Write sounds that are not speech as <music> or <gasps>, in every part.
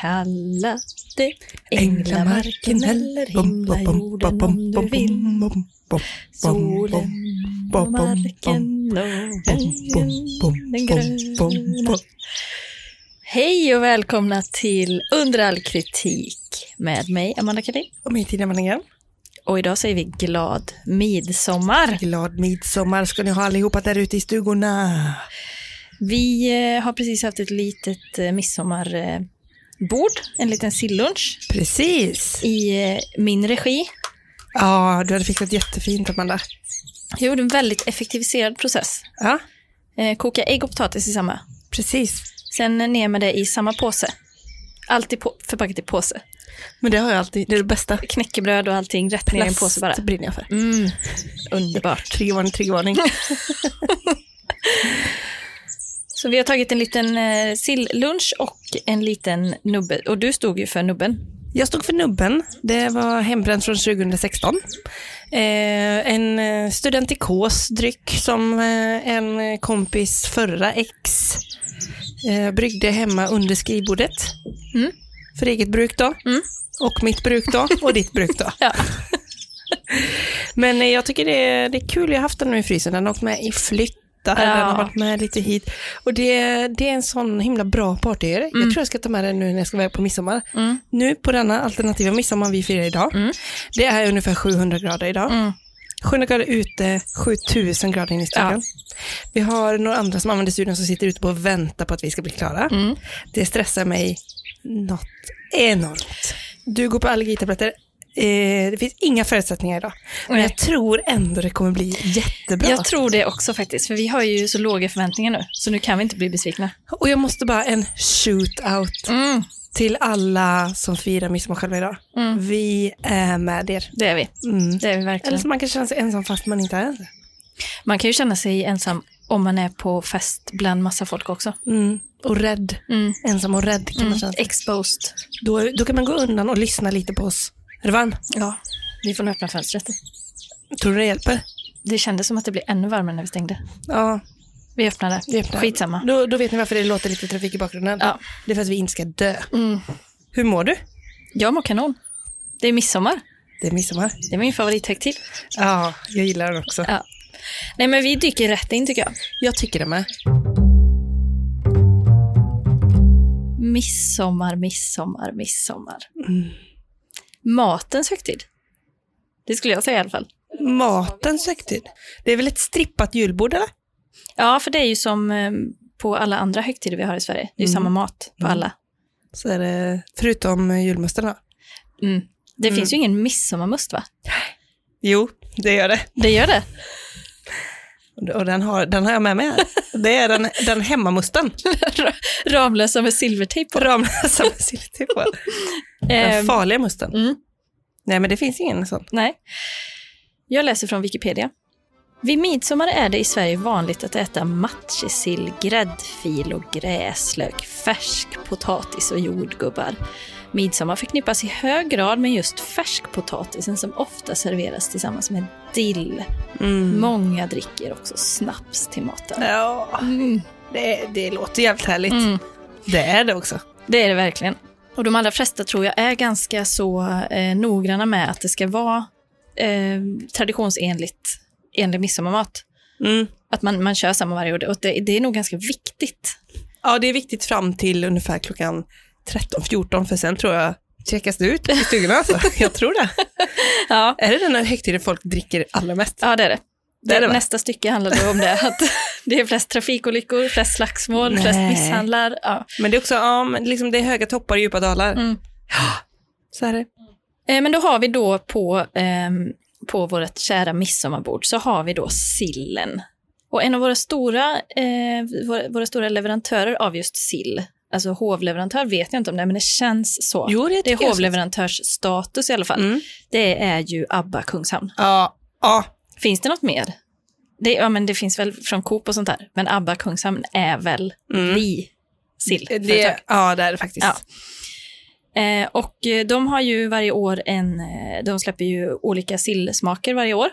Kalla det änglamarken eller himlajorden om du vill. Solen och marken och den gröna. Hej och välkomna till Under all kritik med mig, Amanda Karin. Och min tid är Och idag säger vi glad midsommar. Glad midsommar ska ni ha allihopa där ute i stugorna. Vi eh, har precis haft ett litet eh, midsommarbord, en liten sillunch Precis. i eh, min regi. Ja, du hade fixat jättefint Amanda. Jag gjorde en väldigt effektiviserad process. Ja, Eh, koka ägg och potatis i samma. precis. Sen ner med det i samma påse. Alltid på, förpackat i påse. Men det har jag alltid, det är det bästa. Knäckebröd och allting rätt ner i en påse bara. Plast brinner jag för. Mm, underbart. Triggervarning, triggervarning. <laughs> Så vi har tagit en liten eh, silllunch och en liten nubbe. Och du stod ju för nubben. Jag stod för nubben. Det var hembränt från 2016. Eh, en eh, studentikos dryck som eh, en kompis förra ex eh, bryggde hemma under skrivbordet. Mm. För eget bruk då. Mm. Och mitt bruk då. Och ditt bruk då. <laughs> Ja. Men eh, jag tycker det är, det är kul. Jag har haft den nu i frysen. Den har åkt med i flyttar. Ja. Den har varit med lite hit. Och det, det är en sån himla bra partyöre. Jag tror jag ska ta med den nu när jag ska vara på midsommar. Mm. Nu på denna alternativa midsommar vi firar idag. Mm. Det är ungefär 700 grader idag. Mm. 700 grader ute, 7000 grader inne i studion. Vi har några andra som använder studion som sitter ute på och väntar på att vi ska bli klara. Mm. Det stressar mig något enormt. Du går på allergitabletter. Eh, det finns inga förutsättningar idag. Men Nej. jag tror ändå det kommer bli jättebra. Jag tror det också faktiskt, för vi har ju så låga förväntningar nu. Så nu kan vi inte bli besvikna. Och jag måste bara en shoot-out Mm. till alla som firar midsommar själva idag. Mm. Vi är med er. Det är vi. Mm. Det är vi Eller verkligen. så man kan känna sig ensam fast man inte är det. Man kan ju känna sig ensam om man är på fest bland massa folk också. Mm. Och rädd. Mm. Ensam och rädd kan man känna sig. Exposed. Då, då kan man gå undan och lyssna lite på oss. Är du varm? Ja, vi får nog öppna fönstret. Tror du det hjälper? Det kändes som att det blev ännu varmare när vi stängde. Ja, Vi öppnade. vi öppnar. Skitsamma. Då, då vet ni varför det låter lite trafik i bakgrunden. Ja. Det är för att vi inte ska dö. Mm. Hur mår du? Jag mår kanon. Det är midsommar. Det är midsommar. Det är min favorithögtid. Ja, jag gillar den också. Ja. Nej, men vi dyker rätt in tycker jag. Jag tycker det med. Midsommar, midsommar, midsommar. Mm. Matens högtid. Det skulle jag säga i alla fall. Matens högtid. Det är väl ett strippat julbord eller? Ja, för det är ju som eh, på alla andra högtider vi har i Sverige. Det är ju Mm. samma mat på Mm. alla. Så är det, förutom julmusten då? Mm. Det Mm. finns ju ingen midsommarmust va? Jo, det gör det. Det gör det. Och- den har, den har jag med mig här. Det är den, den hemmamusten. <laughs> Ramlösa med silvertejp på. Ramlösa med silvertejp på. Den Ehm, farliga musten. mm. Nej, men det finns ingen sån. Nej. Jag läser från Wikipedia. Vid midsommar är det i Sverige vanligt att äta matjessill, gräddfil och gräslök, färsk potatis och jordgubbar. Midsommar förknippas i hög grad med just färskpotatisen som ofta serveras tillsammans med dill. Mm. Många dricker också snaps till maten. Ja, Mm. det, det låter jävligt härligt. Mm. Det är det också. Det är det verkligen. Och de allra flesta tror jag är ganska så eh, noggranna med att det ska vara eh, traditionsenligt enlig midsommarmat. Mm. Att man, man kör samma varje år. Och det, det är nog ganska viktigt. Ja, det är viktigt fram till ungefär klockan 13-14, för sen tror jag checkas det ut i stugorna. Alltså. <laughs> Jag tror det. <laughs> Ja, Är det den här högtiden folk dricker allra mest? ja det är det. Det är det? Nästa stycke handlar då om det. <laughs> Att det är flest trafikolyckor, flest slagsmål, Nej. flest misshandlar. Ja. Men det är också, ja, men liksom det är höga toppar och djupa dalar. Mm. Så är det. Eh, Men då har vi då på, ehm, på vårt kära midsommarbord så har vi då sillen. Och en av våra stora, eh, våra, våra stora leverantörer av just sill, alltså hovleverantör vet jag inte om det men det känns så. Jo, det, det är hovleverantörsstatus i alla fall. Mm. Det är ju ABBA Kungshamn. Ja, ja. Finns det något mer? Det, ja, men det finns väl från Coop och sånt där, men ABBA Kungshamn är väl Mm. vi sillföretag. Det, ja, det är det faktiskt. Ja. Eh, och eh, de har ju varje år en, eh, de släpper ju olika sillsmaker varje år.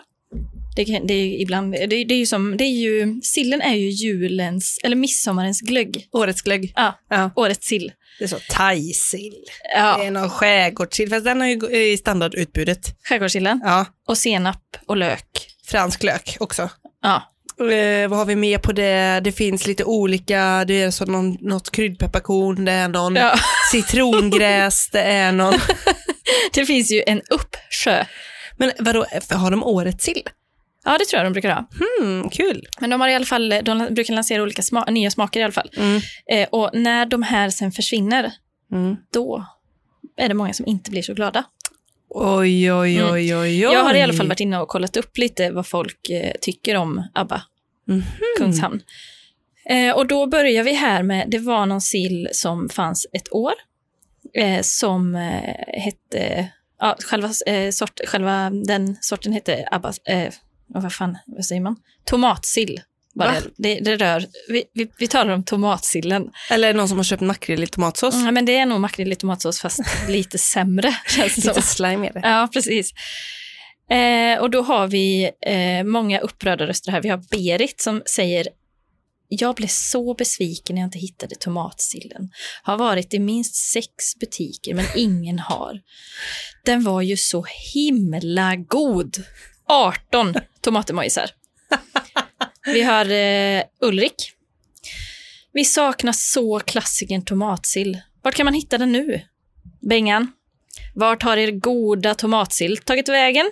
Det, kan- det är ibland, det, det är ju som, det är ju, sillen är ju julens, eller midsommarens glögg. Årets glögg. Ja, Ja. årets sill. Det är så thai-sill. Det Ja, är någon skärgårdssill, fast den har ju i standardutbudet. skärgårdssillen. Ja, Och senap och lök. fransk lök också. Ja, Eh, vad har vi mer på det? Det finns lite olika, det är så någon, något kryddpepparkorn, det är någon ja. <laughs> citrongräs, det är någon... <laughs> det finns ju en uppsjö. Men vadå, har de årets sill? Ja, det tror jag de brukar ha. Hmm, kul. Men de har i alla fall, de brukar lansera olika sma- nya smaker i alla fall. Mm. Eh, och när de här sen försvinner, Mm. då är det många som inte blir så glada. Oj, oj, Mm. oj, oj, oj. Jag har i alla fall varit inne och kollat upp lite vad folk eh, tycker om ABBA Mhm. Kungshamn. Eh, och då börjar vi här med, det var någon sill som fanns ett år, eh, som eh, hette, ja, själva, eh, sort, själva den sorten hette ABBA, eh, vad fan, vad säger man? Tomatsill. Bara. Det, det rör, vi, vi, vi talar om tomatsillen. Eller någon som har köpt makrill i tomatsås. Mm, men det är nog makrill i tomatsås fast <laughs> lite sämre. Lite slime är det. Ja, precis. Eh, och då har vi eh, många upprörda röster här. Vi har Berit som säger jag blev så besviken när jag inte hittade tomatsillen. Har varit i minst sex butiker men ingen har. Den var ju så himla god. 18 tomatemojisar. Vi har eh, Ulrik. Vi saknar så klassikern tomatsill. Vart kan man hitta den nu? Bengan. Vart har er goda tomatsill tagit vägen?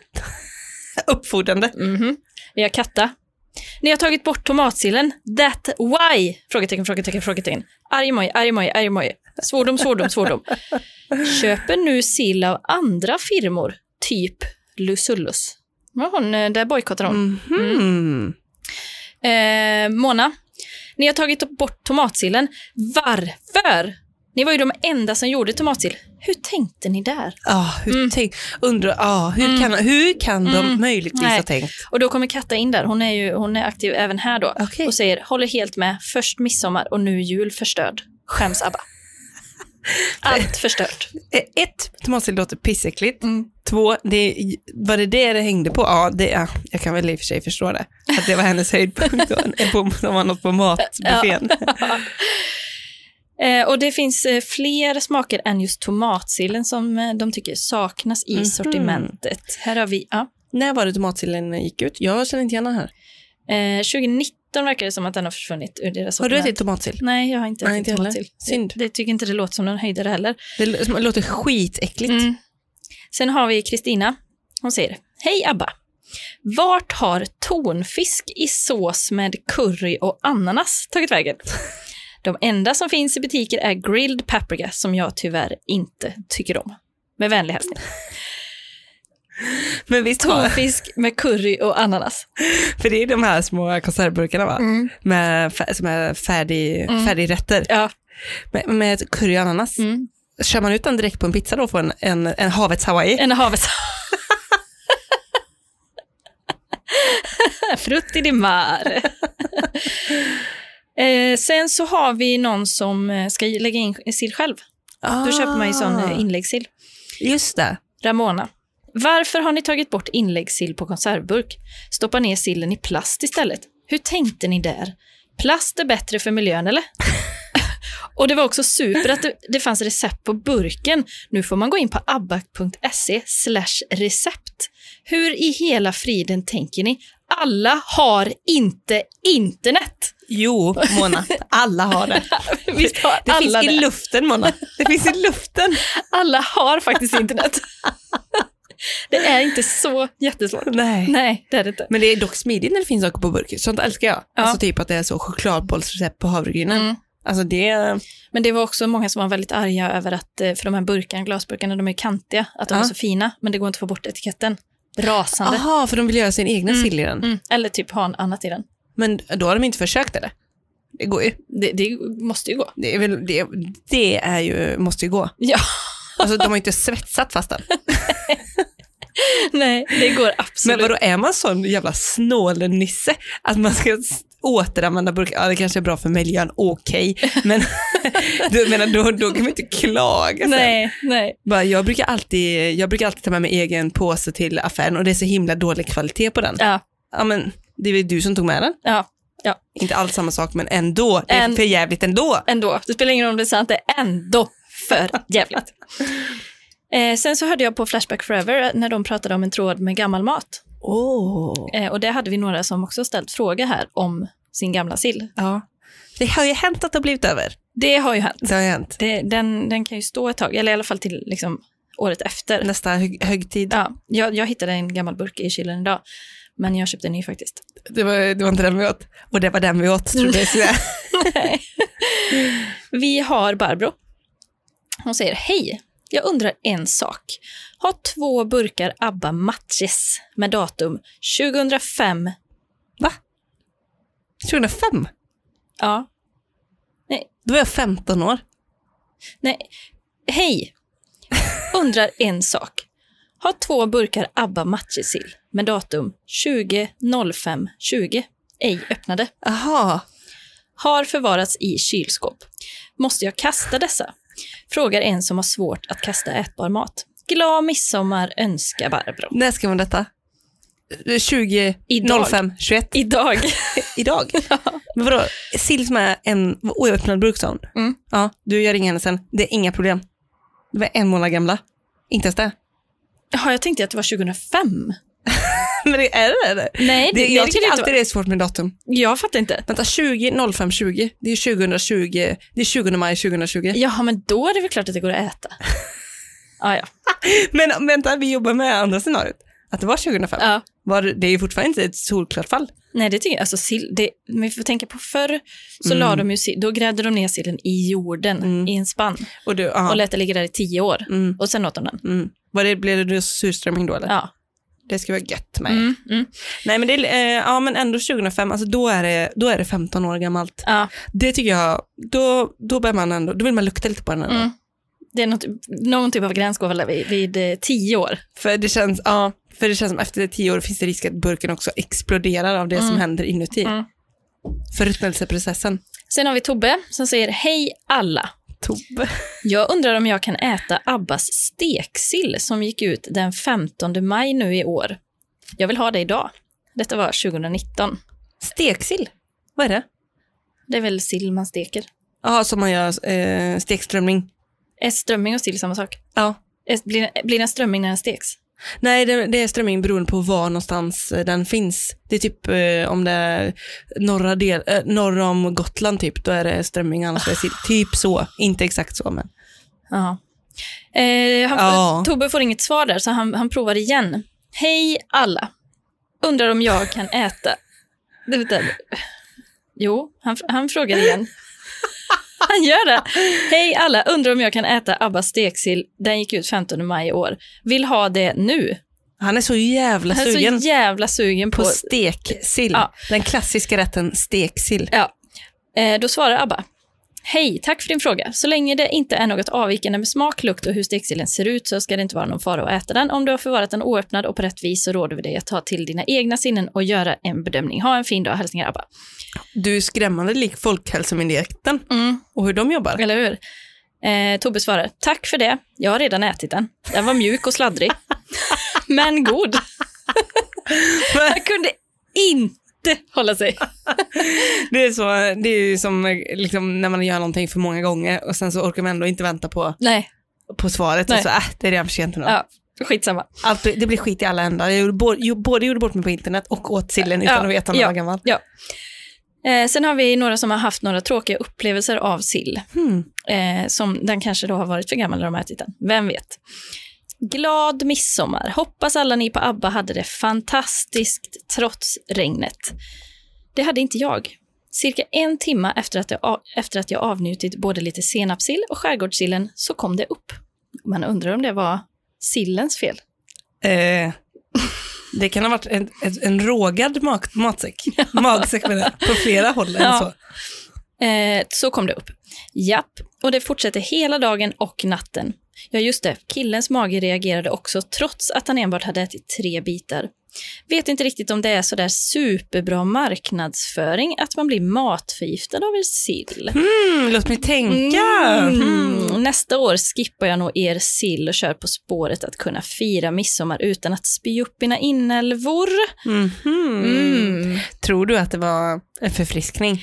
<laughs> Uppfordrande. Mhm. Vi har Katta. Ni har tagit bort tomatsillen. That why? Frågetecken, frågetecken, frågetecken. Argmoj, argmoj, argmoj. Svordom, svordom, svordom. <laughs> Köper nu sill av andra firmor, typ Lusullus. Ja, hon, eh, där bojkottar hon. Mhm. Eh, Mona, ni har tagit bort tomatsillen. Varför? Ni var ju de enda som gjorde tomatsill. Hur tänkte ni där? Ja, hur Mm. tänk, undrar, ja, hur, kan, hur kan de Mm. möjligtvis Nej. ha tänkt? Och då kommer Katta in där. Hon är ju hon är aktiv även här då. Okej. Och säger, håller helt med. Först midsommar och nu jul förstörd. Skäms ABBA. <laughs> Allt förstört. Eh, Ett, tomatsill låter pissäckligt. Mm. Två, det, var det det det hängde på? Ja, det, ja, jag kan väl i och för sig förstå det. Att det var hennes höjdpunkt på, som var något på matbuffén. <laughs> <laughs> Eh, och det finns eh, fler smaker än just tomatsillen som eh, de tycker saknas i Mhm. sortimentet. Här har vi, ja. När var det tomatsillen gick ut? Jag känner inte igen den här. Eh, 2019 verkar det som att den har försvunnit ur deras Har du ätit tomatsill? Nej, jag har inte Nej, ätit inte tomatsill. Synd. Det, det tycker inte det låter som någon höjdare heller. Det låter skitäckligt. Mm. Sen har vi Kristina. Hon säger, hej Abba. Vart har tonfisk i sås med curry och ananas tagit vägen? <laughs> De enda som finns i butiker är grilled paprika som jag tyvärr inte tycker om. Med vänlig hälsning. <laughs> Men visst har, Tonfisk med curry och ananas. för det är de här små konservburkarna va? Med, fär- som är färdig, Mm. färdigrätter. Ja. Med, med curry och ananas. Mm. Kör man ut den direkt på en pizza då får en, en, en havets hawaii? En havets... <laughs> Frutti di mare. <laughs> eh, sen så har vi någon som eh, ska lägga in sill själv. Då köper man ju sån eh, inläggssill. Just det. Ramona. Varför har ni tagit bort inläggssill på konservburk? Stoppa ner sillen i plast istället. Hur tänkte ni där? Plast är bättre för miljön, eller? <laughs> Och det var också super att det, det fanns recept på burken. Nu får man gå in på slash recept. Hur i hela friden tänker ni? Alla har inte internet. Jo, Mona, alla har det. <laughs> Har Det alla finns i det? luften, Mona. Det finns i luften. Alla har faktiskt internet. <laughs> det är inte så jättesvårt. Nej. Nej, det är det inte. Men det är dock smidigt när det finns saker på burk. Sånt älskar jag. Ja. Alltså typ att det är så chokladbollsrecept på havregrynen. Mm. Alltså det... Men det var också många som var väldigt arga över att, eh, för de här burkarna, glasburkarna, de är kantiga, att de Ja. är så fina, men det går inte att få bort etiketten. Rasande. Aha, för de vill göra sin egna Mm. sill i den. Mm. Eller typ ha en annat i den. Men då har de inte försökt eller? Det går ju. Det, det måste ju gå. Det är, väl, det, det är ju, måste ju gå. Ja, Alltså de har inte svetsat fast den. <laughs> nej, det går Men absolut. vadå, är man sån jävla snålnisse att man ska återanvända burkar? Ja, det kanske är bra för miljön, okej. Men <laughs> du menar, då, då kan man inte klaga sen. Nej, nej. Bara, jag, brukar alltid, jag brukar alltid ta med mig egen påse till affären och det är så himla dålig kvalitet på den. Ja, Ja, men det är väl du som tog med den. ja, Inte alls samma sak, men ändå. Det är En- för jävligt ändå. ändå. Det spelar ingen roll om det är sant, det är ändå för jävligt. Eh, sen så hörde jag på Flashback Forever när de pratade om en tråd med gammal mat. Åh. Eh, och det hade vi några som också ställt frågor här om sin gamla sill. Ja. Det har ju hänt att det har blivit över. Det har ju hänt. Det har hänt. Det, den, den kan ju stå ett tag, eller i alla fall till liksom, året efter. Nästa hög, högtid. Ja, jag, jag hittade en gammal burk i kylen idag, men jag köpte en ny faktiskt. Det, var, det var inte den vi åt. Och det var den vi åt, tror jag. <laughs> Nej. Vi har Barbro. Hon säger hej. Jag undrar en sak. Har två burkar ABBA Matches med datum 2005. Va? 2005? Ja, Då var jag 15 år. nej. Hej. Undrar <laughs> en sak. Har två burkar ABBA Matchesill med datum 20.05.20 ej öppnade. Aha. Har förvarats i kylskåp. Måste jag kasta dessa? Frågar en som har svårt att kasta ätbar mat. Glad midsommar önskar Barbro. När ska man detta? 20, Idag. 05, 21. Idag. Idag? Men vadå, sill som är en oöppnad burk sa hon? Mm. Ja, du ringer henne sen. Det är inga problem. Det var en månad gamla. Inte ens det. Jaha, jag tänkte att det var 2005. Men det är det? Nej, det, Det, jag det tycker alltid inte det är svårt med datum. Jag fattar inte. Vänta, 20, 05, 20. Det är 2020. Det är 20 maj 2020. Jaha, men då är det väl klart att det går att äta. <laughs> Ah, ja. Men vänta, vi jobbar med andra scenariot. Att det var 2005. ja. Var, det är ju fortfarande inte ett solklart fall. Nej, det tycker jag. Alltså, sill, det, men vi får tänka på förr så Mm. la de ju, då grävde de ner sillen i jorden Mm. i en spann Och du, aha. och lät det ligga där i tio år. Mm, Och sen åt de den. mm. Var det, blev det surströmming då eller? Ja. Det ska vara gött med. Mm, mm. Nej men det eh, ja men ändå 2005, alltså då är det, då är det 15 år gammalt. ja. Det tycker jag, då, då börjar man ändå, då vill man lukta lite på den ändå. Mm. Det är något, någon typ av gräns går väl vid, vid eh, tio år. För det känns, ja, för det känns som efter 10 år finns det risk att burken också exploderar av det som Mm. händer inuti. Mm. Förruttnelseprocessen. Sen har vi Tobbe som säger Hej alla! Tobbe. Jag undrar om jag kan äta Abbas steksill som gick ut den 15 maj nu i år. Jag vill ha det idag. Detta var 2019. Steksill, vad är det? Det är väl sill man steker? Ja, som man gör eh, stekströmming. Är strömming och sill samma sak? Ja. Är- Blir, blir det en strömming när den steks? Nej, det, det är strömming beroende på var någonstans eh, den finns. Det är typ eh, om det är norra, del, eh, norr om Gotland typ, då är det strömming, annars är det sill. Typ så, inte exakt så men. Ja. Eh, han, Ja. Tobbe får inget svar där, så han, han provar igen. Hej alla! Undrar om jag kan äta... Det, vänta. Jo, han, han frågar igen. <laughs> Han gör det. Hej alla! Undrar om jag kan äta Abbas steksill. Den gick ut 15 maj i år. Vill ha det nu. Han är så jävla Han är sugen så jävla sugen på... på steksill. Ja. Den klassiska rätten steksill. Ja. Eh, då svarar Abba. Hej, tack för din fråga. Så länge det inte är något avvikande med smak, lukt och hur steksillen ser ut så ska det inte vara någon fara att äta den. Om du har förvarat den oöppnad och på rätt vis så råder vi dig att ta till dina egna sinnen och göra en bedömning. Ha en fin dag. Hälsningar Abba. Du är skrämmande lik Folkhälsomyndigheten Mm, och hur de jobbar. eller hur? Eh, Tobbe svarar. Tack för det. Jag har redan ätit den. Den var mjuk och sladdrig. <laughs> Men god. Han kunde inte hålla sig. <laughs> Det är, så, det är ju som liksom, när man gör någonting för många gånger och sen så orkar man ändå inte vänta på, Nej, på svaret Nej. och så, äh, det är redan för sent ja, skitsamma. Allt, det blir skit i alla ändar. Jag gjorde, både, både gjorde bort mig på internet och åt sillen utan Ja, att veta när ja. jag var gammal. Eh, sen har vi några som har haft några tråkiga upplevelser av sill. Hmm. Eh, som den kanske då har varit för gammal när de har ätit den. Vem vet? Glad midsommar. Hoppas alla ni på ABBA hade det fantastiskt trots regnet. Det hade inte jag. Cirka en timme efter att, jag, efter att jag avnjutit både lite senapssill och skärgårdssillen så kom det upp. Man undrar om det var sillens fel. Eh, Det kan ha varit en, en, en rågad mat, matsäck. <laughs> Magsäck menar jag, på flera håll Ja. så. Eh, så kom det upp. Japp, och det fortsätter hela dagen och natten. Ja, just det. Killens mage reagerade också trots att han enbart hade ätit tre bitar. Vet inte riktigt om det är sådär superbra marknadsföring att man blir matförgiftad av er sill. Mm, låt mig tänka. Mm. Mm. Nästa år skippar jag nog er sill och kör På spåret att kunna fira midsommar utan att spy upp mina inälvor. Mhm. Mm. Tror du att det var en förfriskning?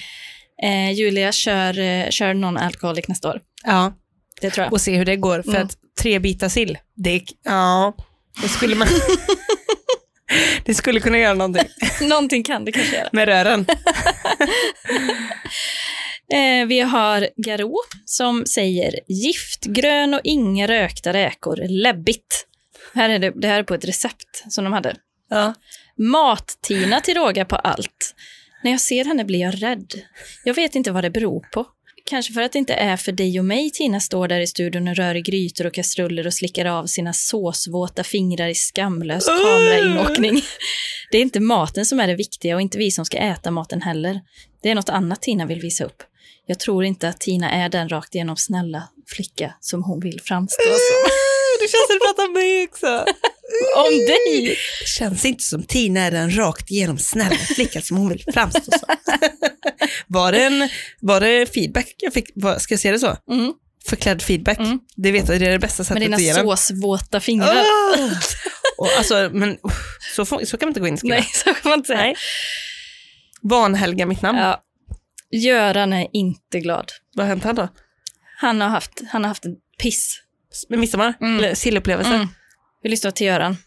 Eh, Julia kör, eh, kör någon alkoholik nästa år. Ja, Det tror jag. och se hur det går. För Mm. att tre bitar sill, det, ja, det skulle man... <laughs> det skulle kunna göra någonting <laughs> Någonting kan det kanske göra. med rören. <laughs> Eh, vi har Garo som säger giftgrön och inga rökta räkor, läbbigt. Här är det, det här är på ett recept som de hade. Ja. Mat-Tina till råga på allt. När jag ser henne blir jag rädd. Jag vet inte vad det beror på. Kanske för att det inte är för dig och mig Tina står där i studion och rör i grytor och kastruller och slickar av sina såsvåta fingrar i skamlös kamerainåkning. <laughs> Det är inte maten som är det viktiga och inte vi som ska äta maten heller. Det är något annat Tina vill visa upp. Jag tror inte att Tina är den rakt igenom snälla flicka som hon vill framstå som. <laughs> Det känns som du pratar om mig också. Om dig! Det känns inte som Tina är den rakt igenom snälla flicka som hon vill framstå som. <laughs> var, det en, var det feedback jag fick? Ska jag säga det så? Mm. Förklädd feedback. Mm. Det vet jag, det är det bästa sättet Med dina att ge den. såsvåta fingrar. Ah! <laughs> Och alltså, men uff, så, så kan man inte gå in och skriva. Nej, så kan man inte säga. Vanhelga mitt namn. Ja. Göran är inte glad. Vad har hänt här då? Han har haft, han har haft en piss. Med midsommar? Mm. Eller sillupplevelse? Mm. Vi lyssnar till Göran.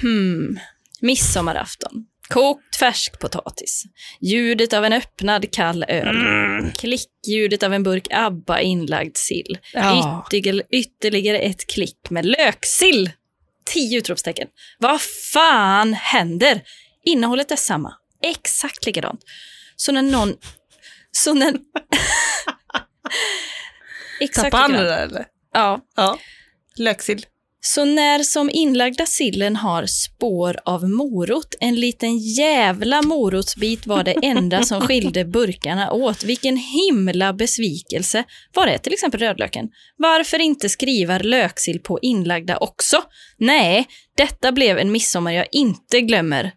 Hmm. Midsommarafton. Kokt färskpotatis. Ljudet av en öppnad kall öl. Mm. Klickljudet av en burk ABBA inlagd sill. Ja. Ytterligare, ytterligare ett klick med löksill. Tio utropstecken. Vad fan händer? Innehållet är samma. Exakt likadant. Så när någon... Så när... <laughs> Exakt Tappade han det där eller? Ja. Ja. Löksill. Så när som inlagda sillen har spår av morot, en liten jävla morotsbit var det enda som skilde <laughs> burkarna åt. Vilken himla besvikelse. Var är till exempel rödlöken? Varför inte skriva löksill på inlagda också? Nej, detta blev en midsommar jag inte glömmer.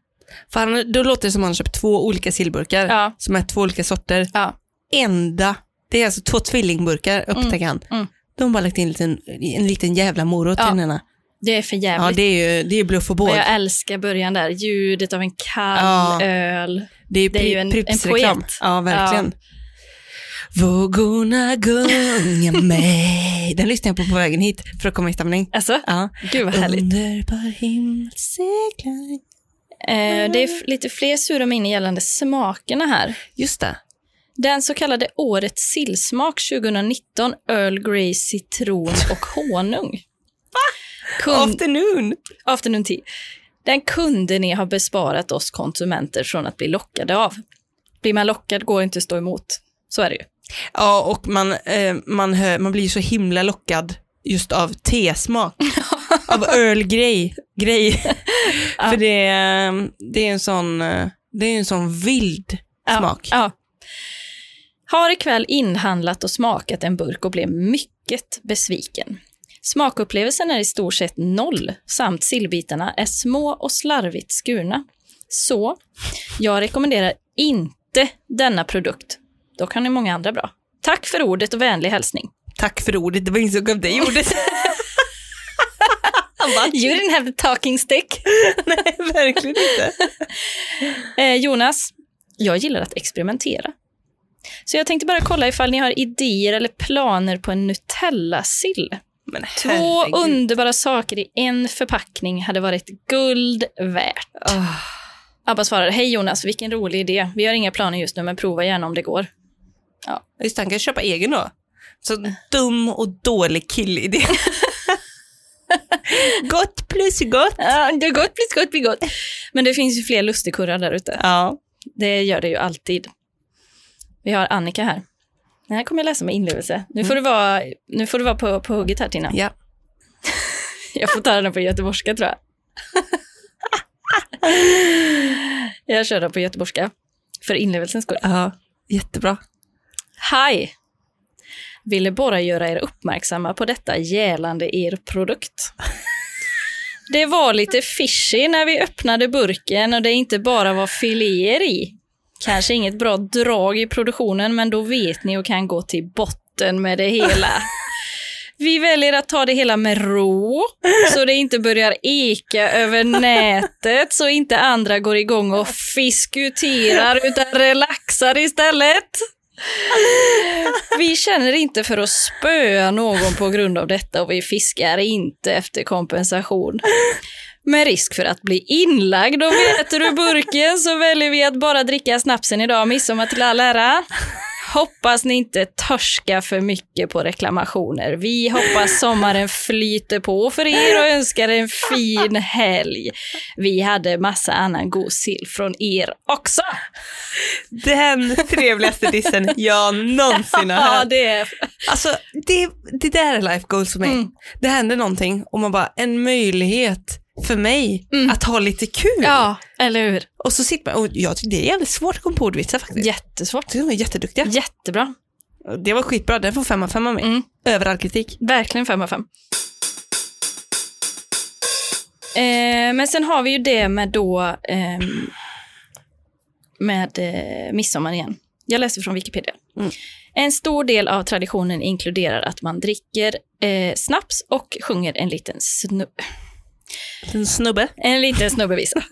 Fan, då låter det som att han har köpt två olika sillburkar Ja. som är två olika sorter. Ja. Enda, det är alltså två tvillingburkar upptäcker han. mm. De har bara lagt in en liten, en liten jävla morot Ja. i den ena. Det är för Ja, jävligt. det är ju det är bluff och båg. Jag älskar början där, ljudet av en kall Ja. öl. Det är, Det är ju en- en poet. Ja, verkligen. Vågorna gunga <laughs> mig. Den lyssnar jag på på vägen hit för att komma i stämning. Alltså, Ja. gud vad härligt. Underbar himmel seglar. Eh, det är lite fler sura minnen gällande smakerna här. Just det. Den så kallade Årets sillsmak 2019, Earl Grey citron och honung. Kund, Afternoon. afternoon tea. Den kunde ni ha besparat oss konsumenter från att bli lockade av. Blir man lockad går inte att stå emot. Så är det ju. Ja, och man, eh, man, hör, man blir så himla lockad just av tesmak. <laughs> av Earl Grey. Grey. För det, är- det är en sån, eh, det är en sån vild smak. Ja. Har ikväll inhandlat och smakat en burk och blev mycket besviken. Smakupplevelsen är i stort sett noll, samt sillbitarna är små och slarvigt skurna. Så, jag rekommenderar inte denna produkt. Dock har ni många andra bra. Tack för ordet och vänlig hälsning. Tack för ordet, det var ingen som gav dig ordet. <laughs> You didn't have the talking stick. <laughs> Nej, verkligen inte. <laughs> Eh, Jonas, jag gillar att experimentera. Så jag tänkte bara kolla ifall ni har idéer eller planer på en Nutella-sill. Två underbara saker i en förpackning hade varit guld värt. Ah. Abba svarar, hej Jonas, vilken rolig idé. Vi har inga planer just nu, men prova gärna om det går. Just det, han kan köpa egen då. Så dum och dålig killidé. <laughs> <laughs> gott plus gott. Ja, det är gott blir gott blir gott. Men det finns ju fler lustigkurrar där ute. Ja. Det gör det ju alltid. Vi har Annika här. Den här kommer jag läsa med inlevelse. Nu får du vara, nu får du vara på, på hugget här, Tina. ja. <laughs> Jag får ta den på göteborgska, tror jag. <laughs> Jag kör den på göteborgska. För inlevelsens skull. Ja, jättebra. Hej! Ville bara göra er uppmärksamma på detta gälande er produkt. <laughs> Det var lite fishy när vi öppnade burken och det inte bara var filéer i. Kanske inget bra drag i produktionen, men då vet ni och kan gå till botten med det hela. <laughs> Vi väljer att ta det hela med ro, så det inte börjar eka över nätet, så inte andra går igång och fiskuterar, utan relaxar istället. Vi känner inte för att spöa någon på grund av detta och vi fiskar inte efter kompensation. Med risk för att bli inlagd om vi äter ur burken så väljer vi att bara dricka snapsen idag, midsommar till all ära. Hoppas ni inte törskar för mycket på reklamationer. Vi hoppas sommaren flyter på för er och önskar en fin helg. Vi hade massa annan god sill från er också. Den trevligaste dissen jag någonsin har Ja, hört. det är... Alltså, det, det där är life goals för mig. Mm. Det händer någonting och man bara, en möjlighet för mig Mm. att ha lite kul. Ja, eller hur? Och så sitter man, och jag tycker det är jävligt svårt att komma på ordvitsar faktiskt. Jättesvårt. Jag tycker de är jätteduktiga. Jättebra. Det var skitbra, den får fem av fem av mig. Mm. Över all kritik. Verkligen fem av fem. Eh, men sen har vi ju det med då ehm, med eh, midsommar igen. Jag läser från Wikipedia. Mm. En stor del av traditionen inkluderar att man dricker eh, snaps och sjunger en liten, snu- En snubbe. en liten snubbevisa.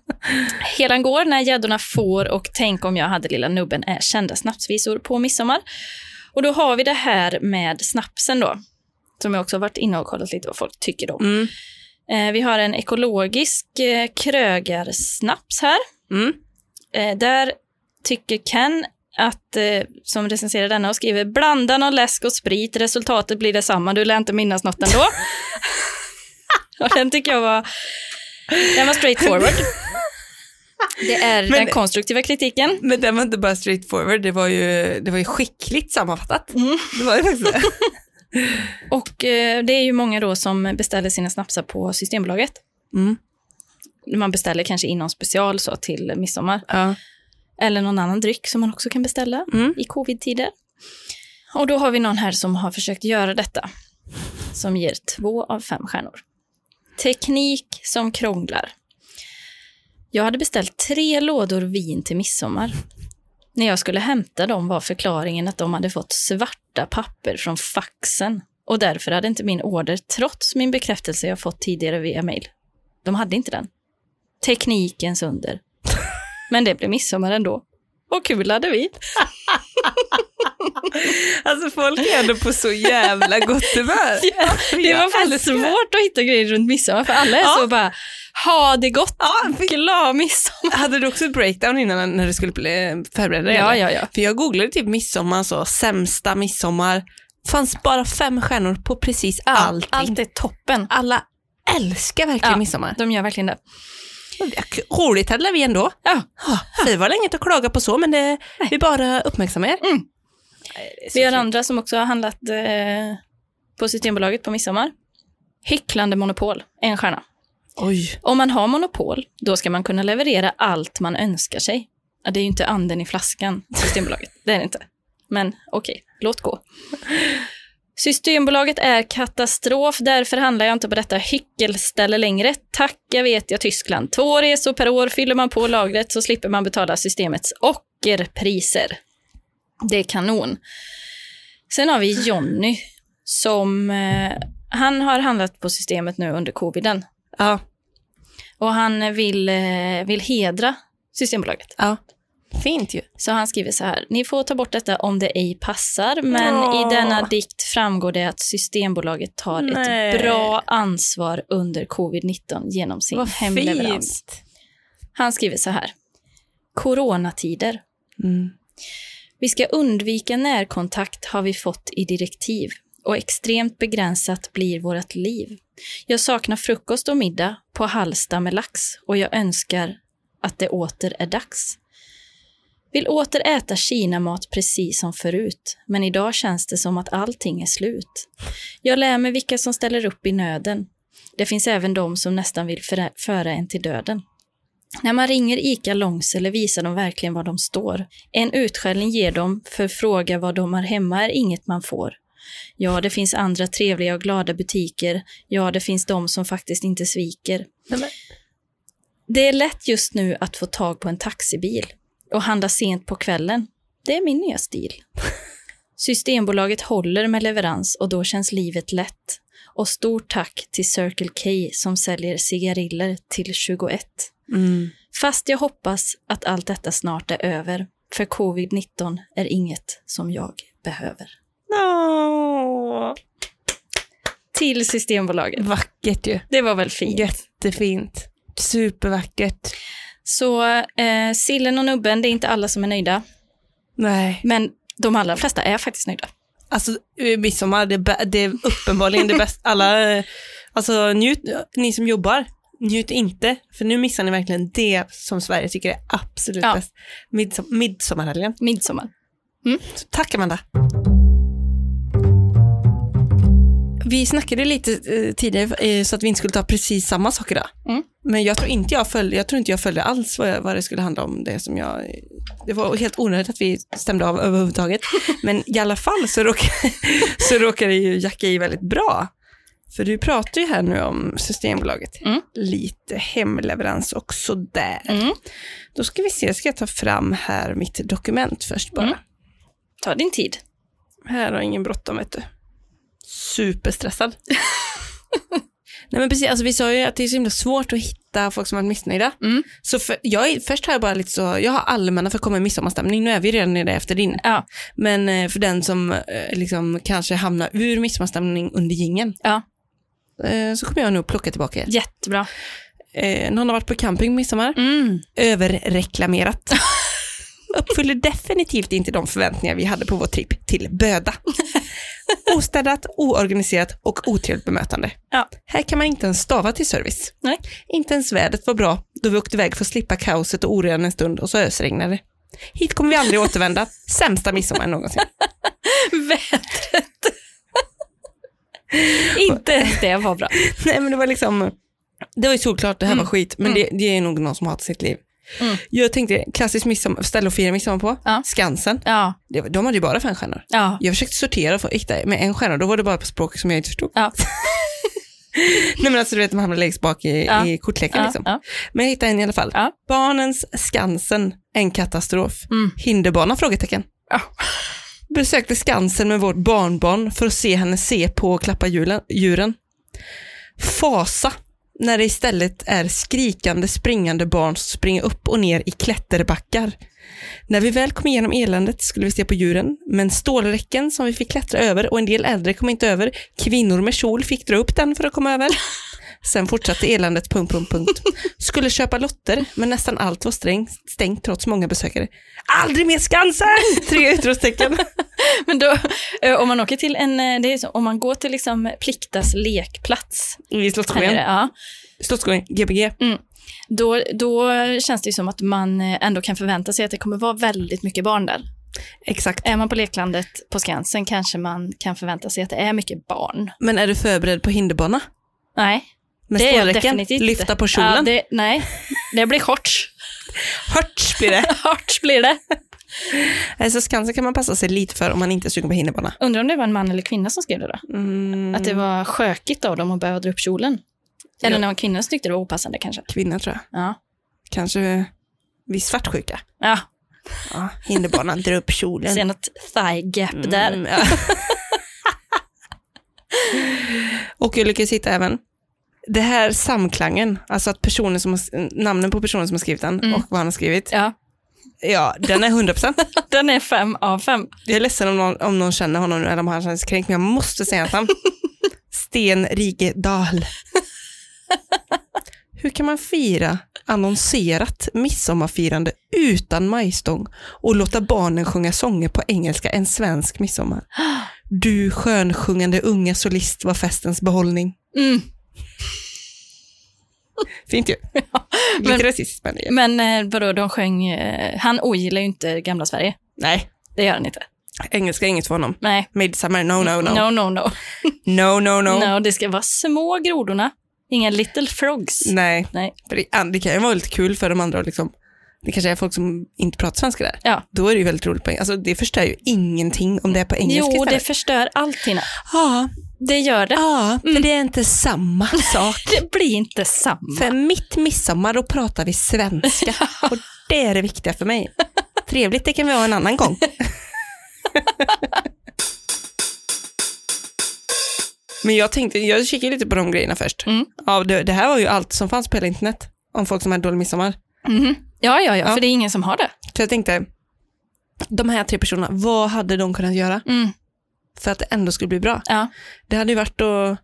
<laughs> Helan går när gäddorna får och tänk om jag hade lilla nubben är kända snapsvisor på midsommar. Och då har vi det här med snapsen då, som jag också varit inne och kollat lite vad folk tycker om. Mm. Eh, vi har en ekologisk eh, krögarsnaps här. Mm. Eh, där tycker Ken att, eh, som recenserar denna och skriver, blanda någon läsk och sprit, resultatet blir detsamma, du lär inte minnas något ändå. <laughs> <laughs> och den tycker jag var, den var straight forward. Det är Men- den konstruktiva kritiken. Men den var inte bara straightforward, det var ju, det var ju skickligt sammanfattat. Mm. Det var ju faktiskt det. <laughs> Och eh, det är ju många då som beställer sina snapsar på Systembolaget. Mm. Man beställer kanske in någon special så till midsommar. Ja. Eller någon annan dryck som man också kan beställa Mm. i covid-tider. Och då har vi någon här som har försökt göra detta. Som ger två av fem stjärnor. Teknik som krånglar. Jag hade beställt tre lådor vin till midsommar. När jag skulle hämta dem var förklaringen att de hade fått svarta papper från faxen. Och därför hade inte min order, trots min bekräftelse jag fått tidigare via mail. De hade inte den. Teknikens under. <laughs> Men det blev midsommar ändå. Och kul hade vi. <laughs> <laughs> Alltså folk är ändå på så jävla gott humör. <laughs> Ja, det var väldigt älskar- svårt att hitta grejer runt midsommar, för alla är Ja. så bara, ha det gott, Ja, för- glad midsommar. Hade du också ett breakdown innan när du skulle bli- förbereda dig? Ja, ja, ja. För jag googlade typ midsommar, så sämsta midsommar. fanns bara fem stjärnor på precis allting. Allt är toppen. Alla älskar verkligen Ja. midsommar. De gör verkligen det. Roligt hade vi ändå. Ja. Det var inget att klaga på så, men det, vi bara uppmärksammar er. Mm. Vi har andra som också har handlat eh, på Systembolaget på midsommar. Hycklande monopol, en stjärna. Oj. Om man har monopol, då ska man kunna leverera allt man önskar sig. Ja, det är ju inte anden i flaskan, Systembolaget. Det är det inte. Men okej, låt gå. Systembolaget är katastrof, därför handlar jag inte på detta hyckelställe längre. Tacka vet jag Tyskland. Två resor per år fyller man på lagret så slipper man betala systemets ockerpriser. Det är kanon. Sen har vi Jonny som, eh, han har handlat på systemet nu under coviden. Ja. Och han vill, eh, vill hedra Systembolaget. ja. Fint ju. Så han skriver så här. Ni får ta bort detta om det ej passar, men Åh. i denna dikt framgår det att Systembolaget tar Nej. ett bra ansvar under covid-19 genom sin Vad hemleverans. fint. Han skriver så här. Coronatider. Mm. Vi ska undvika närkontakt har vi fått i direktiv och extremt begränsat blir vårt liv. Jag saknar frukost och middag på Hallsta med lax och jag önskar att det åter är dags. Vill åter äta Kinamat precis som förut, men idag känns det som att allting är slut. Jag lär mig vilka som ställer upp i nöden. Det finns även de som nästan vill föra en till döden. När man ringer ICA Långsele visar de verkligen var de står. En utskällning ger de, för fråga vad de har hemma är inget man får. Ja, det finns andra trevliga och glada butiker. Ja, det finns de som faktiskt inte sviker. Det är lätt just nu att få tag på en taxibil och handla sent på kvällen. Det är min nya stil. <laughs> Systembolaget håller med leverans och då känns livet lätt. Och stort tack till Circle K som säljer cigariller till 21. Mm. Fast jag hoppas att allt detta snart är över. För covid-19 är inget som jag behöver. Åh, Till Systembolaget. vackert ju. Det var väl fint. Jättefint. Supervackert. Så eh, sillen och nubben, det är inte alla som är nöjda. Nej. Men de allra flesta är faktiskt nöjda. Alltså eh, midsommar, det, det är uppenbarligen det bästa. Alla, eh, alltså njut, ni som jobbar, njut inte. För nu missar ni verkligen det som Sverige tycker är absolut Ja. bäst. Midsom, midsommarhelgen. Midsommar. Så tack Amanda. Vi snackade lite eh, tidigare eh, så att vi inte skulle ta precis samma sak idag. Mm. Men jag tror inte jag följde, jag tror inte jag följde alls vad, jag, vad det skulle handla om. Det som jag, det var helt onödigt att vi stämde av överhuvudtaget. <laughs> Men i alla fall så råkar, <laughs> så råkar det ju jacka i väldigt bra. För du pratar ju här nu om Systembolaget. Mm. Lite hemleverans och sådär. Mm. Då ska vi se, ska jag ta fram här mitt dokument först bara. Mm. Ta din tid. Här har ingen bråttom vet du. Superstressad. <laughs> Nej men precis, alltså vi sa ju att det är så himla svårt att hitta folk som är missnöjda. Mm. Så för, jag, är- först har jag bara lite så, jag har allmänna för att komma i midsommarstämning, nu är vi redan nere efter din. Ja. Men eh, för den som eh, liksom kanske hamnar ur midsommarstämning under gingen Ja. Eh, så kommer jag nog plocka tillbaka er. Jättebra. Eh, någon har varit på camping midsommar, Mm. överreklamerat. <laughs> Uppfyller definitivt inte de förväntningar vi hade på vår tripp till Böda. <laughs> Ostädat, oorganiserat och otrevligt bemötande. Ja. Här kan man inte ens stava till service. Nej. Inte ens vädret var bra då vi åkte iväg för att slippa kaoset och oredan en stund och så ösregnade det. Hit kommer vi aldrig återvända. <laughs> Sämsta midsommar någonsin. Vädret. <laughs> Inte det var bra. <laughs> Nej men det var liksom, det var ju solklart, det här Mm. var skit, men det, det är nog någon som hatar sitt liv. Mm. Jag tänkte, klassiskt midsommar, ställe att fira midsommar på, Ja. Skansen. Ja. Det, de hade ju bara fem stjärnor. Ja. Jag försökte sortera för hitta med en stjärna, då var det bara på språk som jag inte förstod. Ja. <laughs> Nej men alltså du vet, de hamnar längst bak i, Ja. i kortleken Ja. liksom. Ja. Men jag hittade en i alla fall. Barnens Skansen, en katastrof. Mm. Hinderbana? Frågetecken. Besökte Skansen med vårt barnbarn för att se henne se på och klappa djuren. Fasa när det istället är skrikande, springande barn som springer upp och ner i klätterbackar. När vi väl kom igenom eländet skulle vi se på djuren, men stålräcken som vi fick klättra över och en del äldre kom inte över. Kvinnor med kjol fick dra upp den för att komma över. Sen fortsatte eländet, punkt, punkt, punkt. Skulle köpa lotter, men nästan allt var sträng, stängt trots många besökare. Aldrig mer Skansen! Tre utropstecken. <laughs> Men då, eh, om man åker till en, eh, det är så, om man går till liksom Pliktas lekplats, I Slottsskogen. ja, Slottsskogen, Gbg. då, då känns det som att man eh, ändå kan förvänta sig att det kommer vara väldigt mycket barn där. Exakt. Är man på leklandet på Skansen kanske man kan förvänta sig att det är mycket barn. Men är du förberedd på hinderbana? Nej, Med det är jag definitivt. Lyfta på kjolen? Ja, det, nej, det blir shorts. <laughs> Hörts blir det. <laughs> shorts blir det. Alltså Skansen kan man passa sig lite för om man inte är sugen på hinderbana. Undrar om det var en man eller kvinna som skrev det då? Mm, Att det var skökigt av dem att behöva dra upp kjolen. Eller Ja. var kvinnor som tyckte det var opassande kanske. Kvinna tror jag. Ja. Kanske viss svartsjuka. Ja, Ja, hinderbanan, dra upp kjolen. se något thigh gap där. Mm, ja. <laughs> och jag lyckades hitta även det här samklangen, alltså att personen som har, namnen på personen som har skrivit den Mm. och vad han har skrivit, Ja, ja, den är 100%. <laughs> den är fem av fem. Jag är ledsen om någon, om någon känner honom nu eller om han känns kränkt, men jag måste säga hans <laughs> namn. Sten Rike Dahl. Hur kan man fira annonserat midsommarfirande utan majstång och låta barnen sjunga sånger på engelska en svensk midsommar? <gasps> Du skönsjungande unga solist var festens behållning. Mm. Fint ju. <laughs> Lite men- rasistiskt men det Men eh, vadå, de sjöng... Eh, han ogillar ju inte gamla Sverige. Nej, Det gör han inte. engelska är inget för honom. Nej. Midsummer, no, no, no. No, no, no. <laughs> No, no, no. no det ska vara små grodorna Inga little frogs. Nej, Nej. det, det kan ju vara lite kul för de andra att liksom, det kanske är folk som inte pratar svenska där. Ja. Då är det ju väldigt roligt på Alltså det förstör ju ingenting om det är på engelska Jo, det istället. förstör allt Tina. Ja, Det gör det. ja, för det är inte samma sak. <laughs> Det blir inte samma. För mitt midsommar då pratar vi svenska <laughs> och det är det viktiga för mig. Trevligt, det kan vi ha en annan gång. <laughs> Men jag tänkte, jag kikade lite på de grejerna först. Mm. Ja, det, det här var ju allt som fanns på hela internet om folk som hade dålig midsommar. Mhm. Ja, ja, ja, Ja. för det är ingen som har det. Så jag tänkte, de här tre personerna, vad hade de kunnat göra Mm. För att det ändå skulle bli bra? Ja. Det hade ju varit att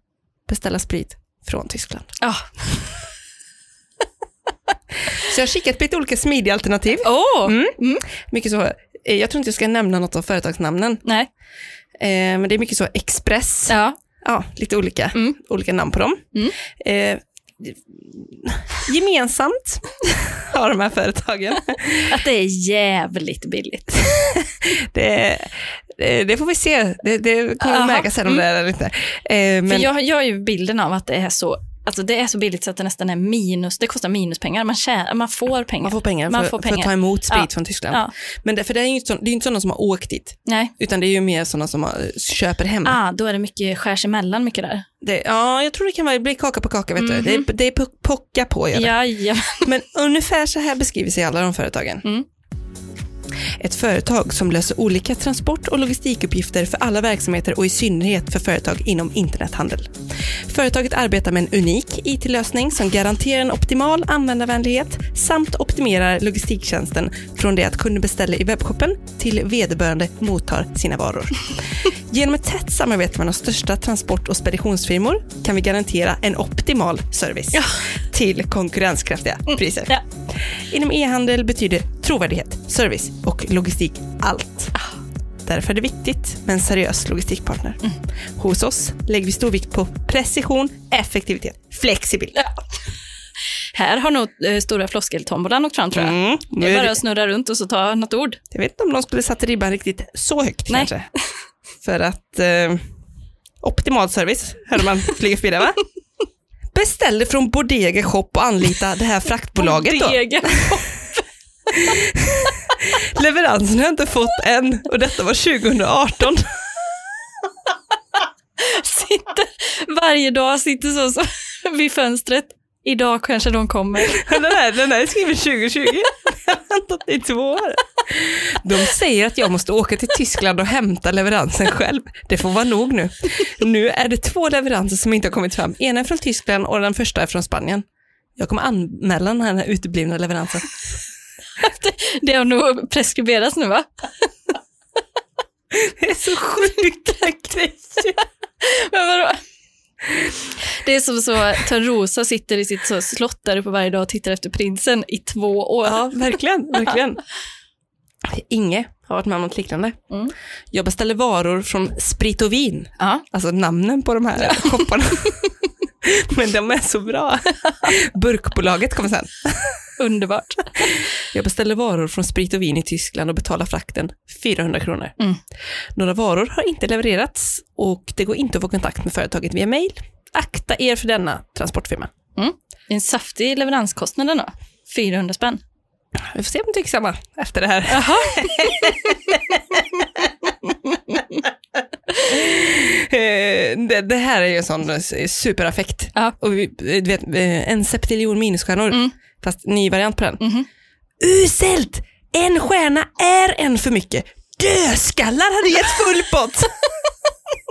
beställa sprit från Tyskland. Ja. <laughs> Så jag har kikat på lite olika smidiga alternativ. Åh! Mm. Mm. Mycket så, eh, jag tror inte jag ska nämna något av företagsnamnen, Nej. eh, men det är mycket så Express, ja, Ja. lite olika, Mm. olika namn på dem. Mm. Eh, gemensamt <laughs> har de här företagen. Att det är jävligt billigt. <laughs> Det, det, det får vi se, det, det kommer att Aha. märkas sen om Mm. det är eller inte. Eh, men, För jag, jag har ju bilden av att det är så Alltså det är så billigt så att det nästan är minus, det kostar minuspengar. Man, man får pengar. man får pengar, Man för, får för att pengar. ta emot sprit Ja. från Tyskland. Ja. Men det, för det är ju inte, så, det är ju inte sådana som har åkt dit, Nej, utan det är ju mer sådana som har, köper hem. ah, då är det mycket skärs emellan mycket där. Det, ja, jag tror det kan vara, det blir kaka på kaka, vet du. Det, är- det är pocka på gör det. Ja, ja. Men ungefär så här beskriver sig alla de företagen. Mm. Ett företag som löser olika transport och logistikuppgifter för alla verksamheter och i synnerhet för företag inom internethandel. Företaget arbetar med en unik IT-lösning som garanterar en optimal användarvänlighet samt optimerar logistiktjänsten från det att kunden beställer i webbshoppen till vederbörande mottar sina varor. Genom ett tätt samarbete med de största transport och speditionsfirmor kan vi garantera en optimal service till konkurrenskraftiga priser. Ja. Inom e-handel betyder trovärdighet, service och logistik allt. Därför är det viktigt med en seriös logistikpartner. Hos oss lägger vi stor vikt på precision, effektivitet, flexibilitet. Här har nog eh, stora floskeltombolan åkt fram tror jag. Mm. Det är bara att snurra runt och så ta något ord. Jag vet inte om de skulle satt ribban riktigt så högt Nej. kanske. För att eh, optimal service, hörde man flyga förbi där va? <laughs> Beställde från Bodega Shop och anlita det här fraktbolaget då. Degen. <laughs> Leveransen har jag inte fått än och detta var 2018. sitter varje dag, sitter så, så vid fönstret. Idag kanske de kommer. Den här, den här är skriven 2020. Jag har väntat i två år. De säger att jag måste åka till Tyskland och hämta leveransen själv. Det får vara nog nu. Nu är det två leveranser som inte har kommit fram. Ena är från Tyskland och den första är från Spanien. Jag kommer anmäla den här uteblivna leveransen. <laughs> Det har nog preskriberats nu va? <laughs> Det är så sjuka grejer. <laughs> Men vadå? Det är som så Törnrosa sitter i sitt så slott där uppe varje dag och tittar efter prinsen i två år. Ja, verkligen, verkligen. Inge har varit med om något liknande. Mm. Jag beställer varor från Sprit och Vin. Ja. Alltså namnen på de här shopparna. Men de är så bra. Burkbolaget kommer sen. Underbart. Jag beställer varor från Sprit och Vin i Tyskland och betalar frakten 400 kronor. Mm. Några varor har inte levererats och det går inte att få kontakt med företaget via mail. Akta er för denna transportfirma. Det är en saftig leveranskostnad ändå. 400 spänn. Vi får se om de tycker samma efter det här. Jaha. Eh, det, det här är ju en sån eh, superaffekt. Ja. Och vi, du vet, eh, en septiljon minusstjärnor, Mm. Fast ny variant på den. Mhm. Uselt! En stjärna är en för mycket. Dödskallar hade gett full pott. <laughs>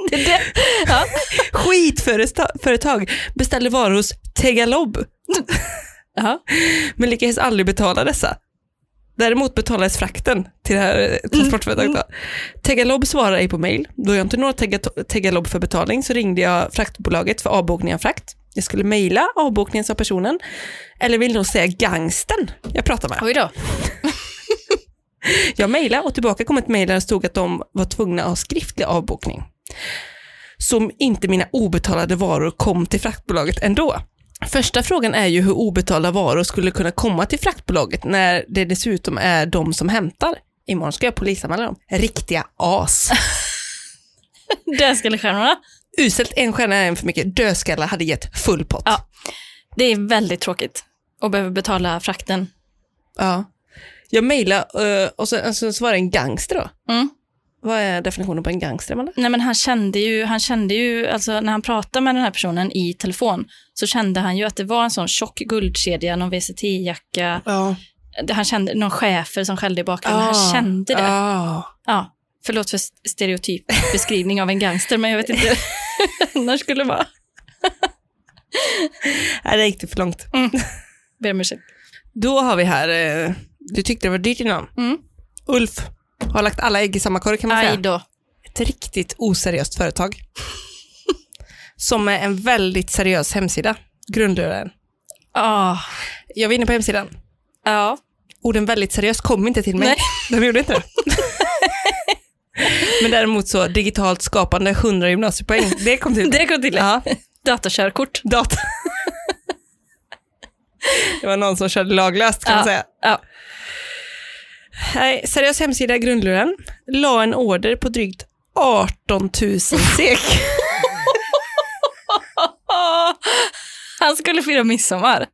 Det, det, ja. Skitföretag beställde varor hos Tegalob, Jaha. men lyckades aldrig betala dessa. Däremot betalades frakten till det här eh, transportföretaget. Mm. Tegalob svarade ej på mail. Då jag inte når Tega- Tegalob för betalning så ringde jag fraktbolaget för avbokning av frakt. Jag skulle mejla avbokningen sa personen, eller vill nog säga gangsten jag pratar med. Oj då. <laughs> Jag mejlade och tillbaka kom ett mejl där det stod att de var tvungna att ha skriftlig avbokning. Som inte mina obetalade varor kom till fraktbolaget ändå. Första frågan är ju hur obetalda varor skulle kunna komma till fraktbolaget när det dessutom är de som hämtar. Imorgon ska jag polisanmäla dem. Riktiga as. <laughs> Dödskallecstjärnorna. Uselt, en stjärna är en för mycket. Dödskallar hade gett full pott. Ja. Det är väldigt tråkigt att behöva betala frakten. Ja. Jag mejlade eh, och så, alltså, så var det en gangster då. Mm. Vad är definitionen på en gangster, Amanda? Nej, men han kände ju, han kände ju, alltså när han pratade med den här personen i telefon, så kände han ju att det var en sån tjock guldkedja, någon VCT-jacka, Ja. han kände någon chefer som skällde i bakgrunden, han kände det. Ja. Ja, förlåt för stereotyp beskrivning av en gangster, men jag vet inte <laughs> <laughs> det skulle vara. <laughs> Nej, det gick det för långt. <laughs> Ber om ursäkt. Då har vi här, eh, du tyckte det var dyrt innan. Mm. Ulf har lagt alla ägg i samma korg kan man Aj säga. då. Ett riktigt oseriöst företag. Som är en väldigt seriös hemsida. Grundluraren. Ah, Jag var inne på hemsidan. ja. Orden väldigt seriöst kom inte till mig. Nej. De gjorde inte det. Men däremot så digitalt skapande 100 gymnasiepoäng, det kom till. <laughs> Det kom till. Ja, Datakörkort. data. <laughs> Det var någon som körde laglöst kan man säga. Ja. Nej, seriös hemsida, grundluren, la en order på drygt 18 000 sek. <laughs> Han skulle fira midsommar.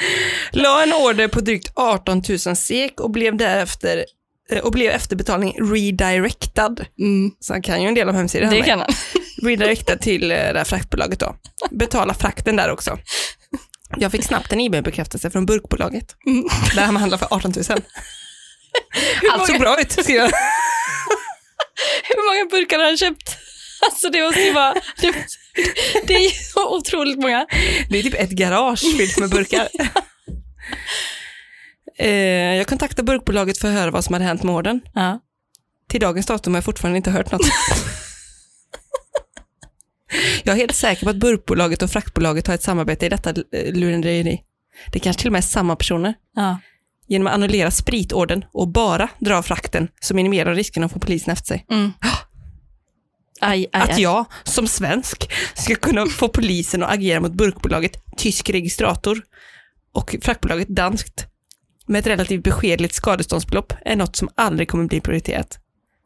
18 000. la en order på drygt 18 000 sek och blev därefter eh, och blev efterbetalning redirectad. Mm, Så han kan ju en del om hemsidan. det kan han. <laughs> Redirectad till eh, det här fraktbolaget då. Betala frakten där också. Jag fick snabbt en e-mailbekräftelse från burkbolaget. Mm. <laughs> Där han handlar för 18 000. Allt såg många- bra ut, skrev jag. <laughs> Hur många burkar har han köpt? Alltså det måste ju vara, det, <laughs> det är så otroligt många. Det är typ ett garage fyllt med burkar. <laughs> Eh, jag kontaktade burkbolaget för att höra vad som hade hänt med ordern. Ja. Till dagens datum har jag fortfarande inte hört något. <laughs> Jag är helt säker på att burkbolaget och fraktbolaget har ett samarbete i detta eh, lurendrejeri. Det kanske till och med är samma personer. ja. Genom att annullera spritorden och bara dra frakten så minimerar risken att få polisen efter sig. Mm. Aj, aj, Att jag som svensk ska kunna få polisen att agera mot burkbolaget tysk registrator och fraktbolaget danskt med ett relativt beskedligt skadeståndsbelopp är något som aldrig kommer bli prioriterat.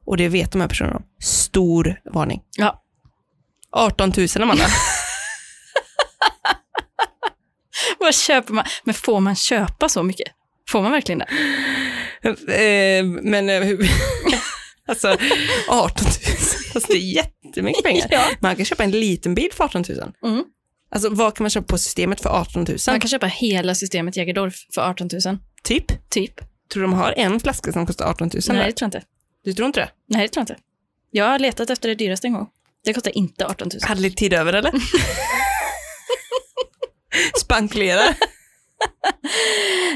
Och det vet de här personerna om. Stor varning. Ja. 18 000 Amanda. <laughs> Vad köper man? Men får man köpa så mycket? Får man verkligen det? Eh, men eh. <laughs> alltså 18 000, alltså, det är jättemycket pengar. <laughs> Ja. Man kan köpa en liten bil för 18 000. Mm. Alltså vad kan man köpa på systemet för 18 000? Man kan köpa hela systemet Jägerdorf för 18 000. Typ. Typ. Tror du de har en flaska som kostar 18 000? Nej, där? det tror jag inte. Du tror inte det? Nej, det tror jag inte. Jag har letat efter det dyraste en gång. Det kostar inte 18 000. Hade lite tid över eller? <laughs> Spankulera.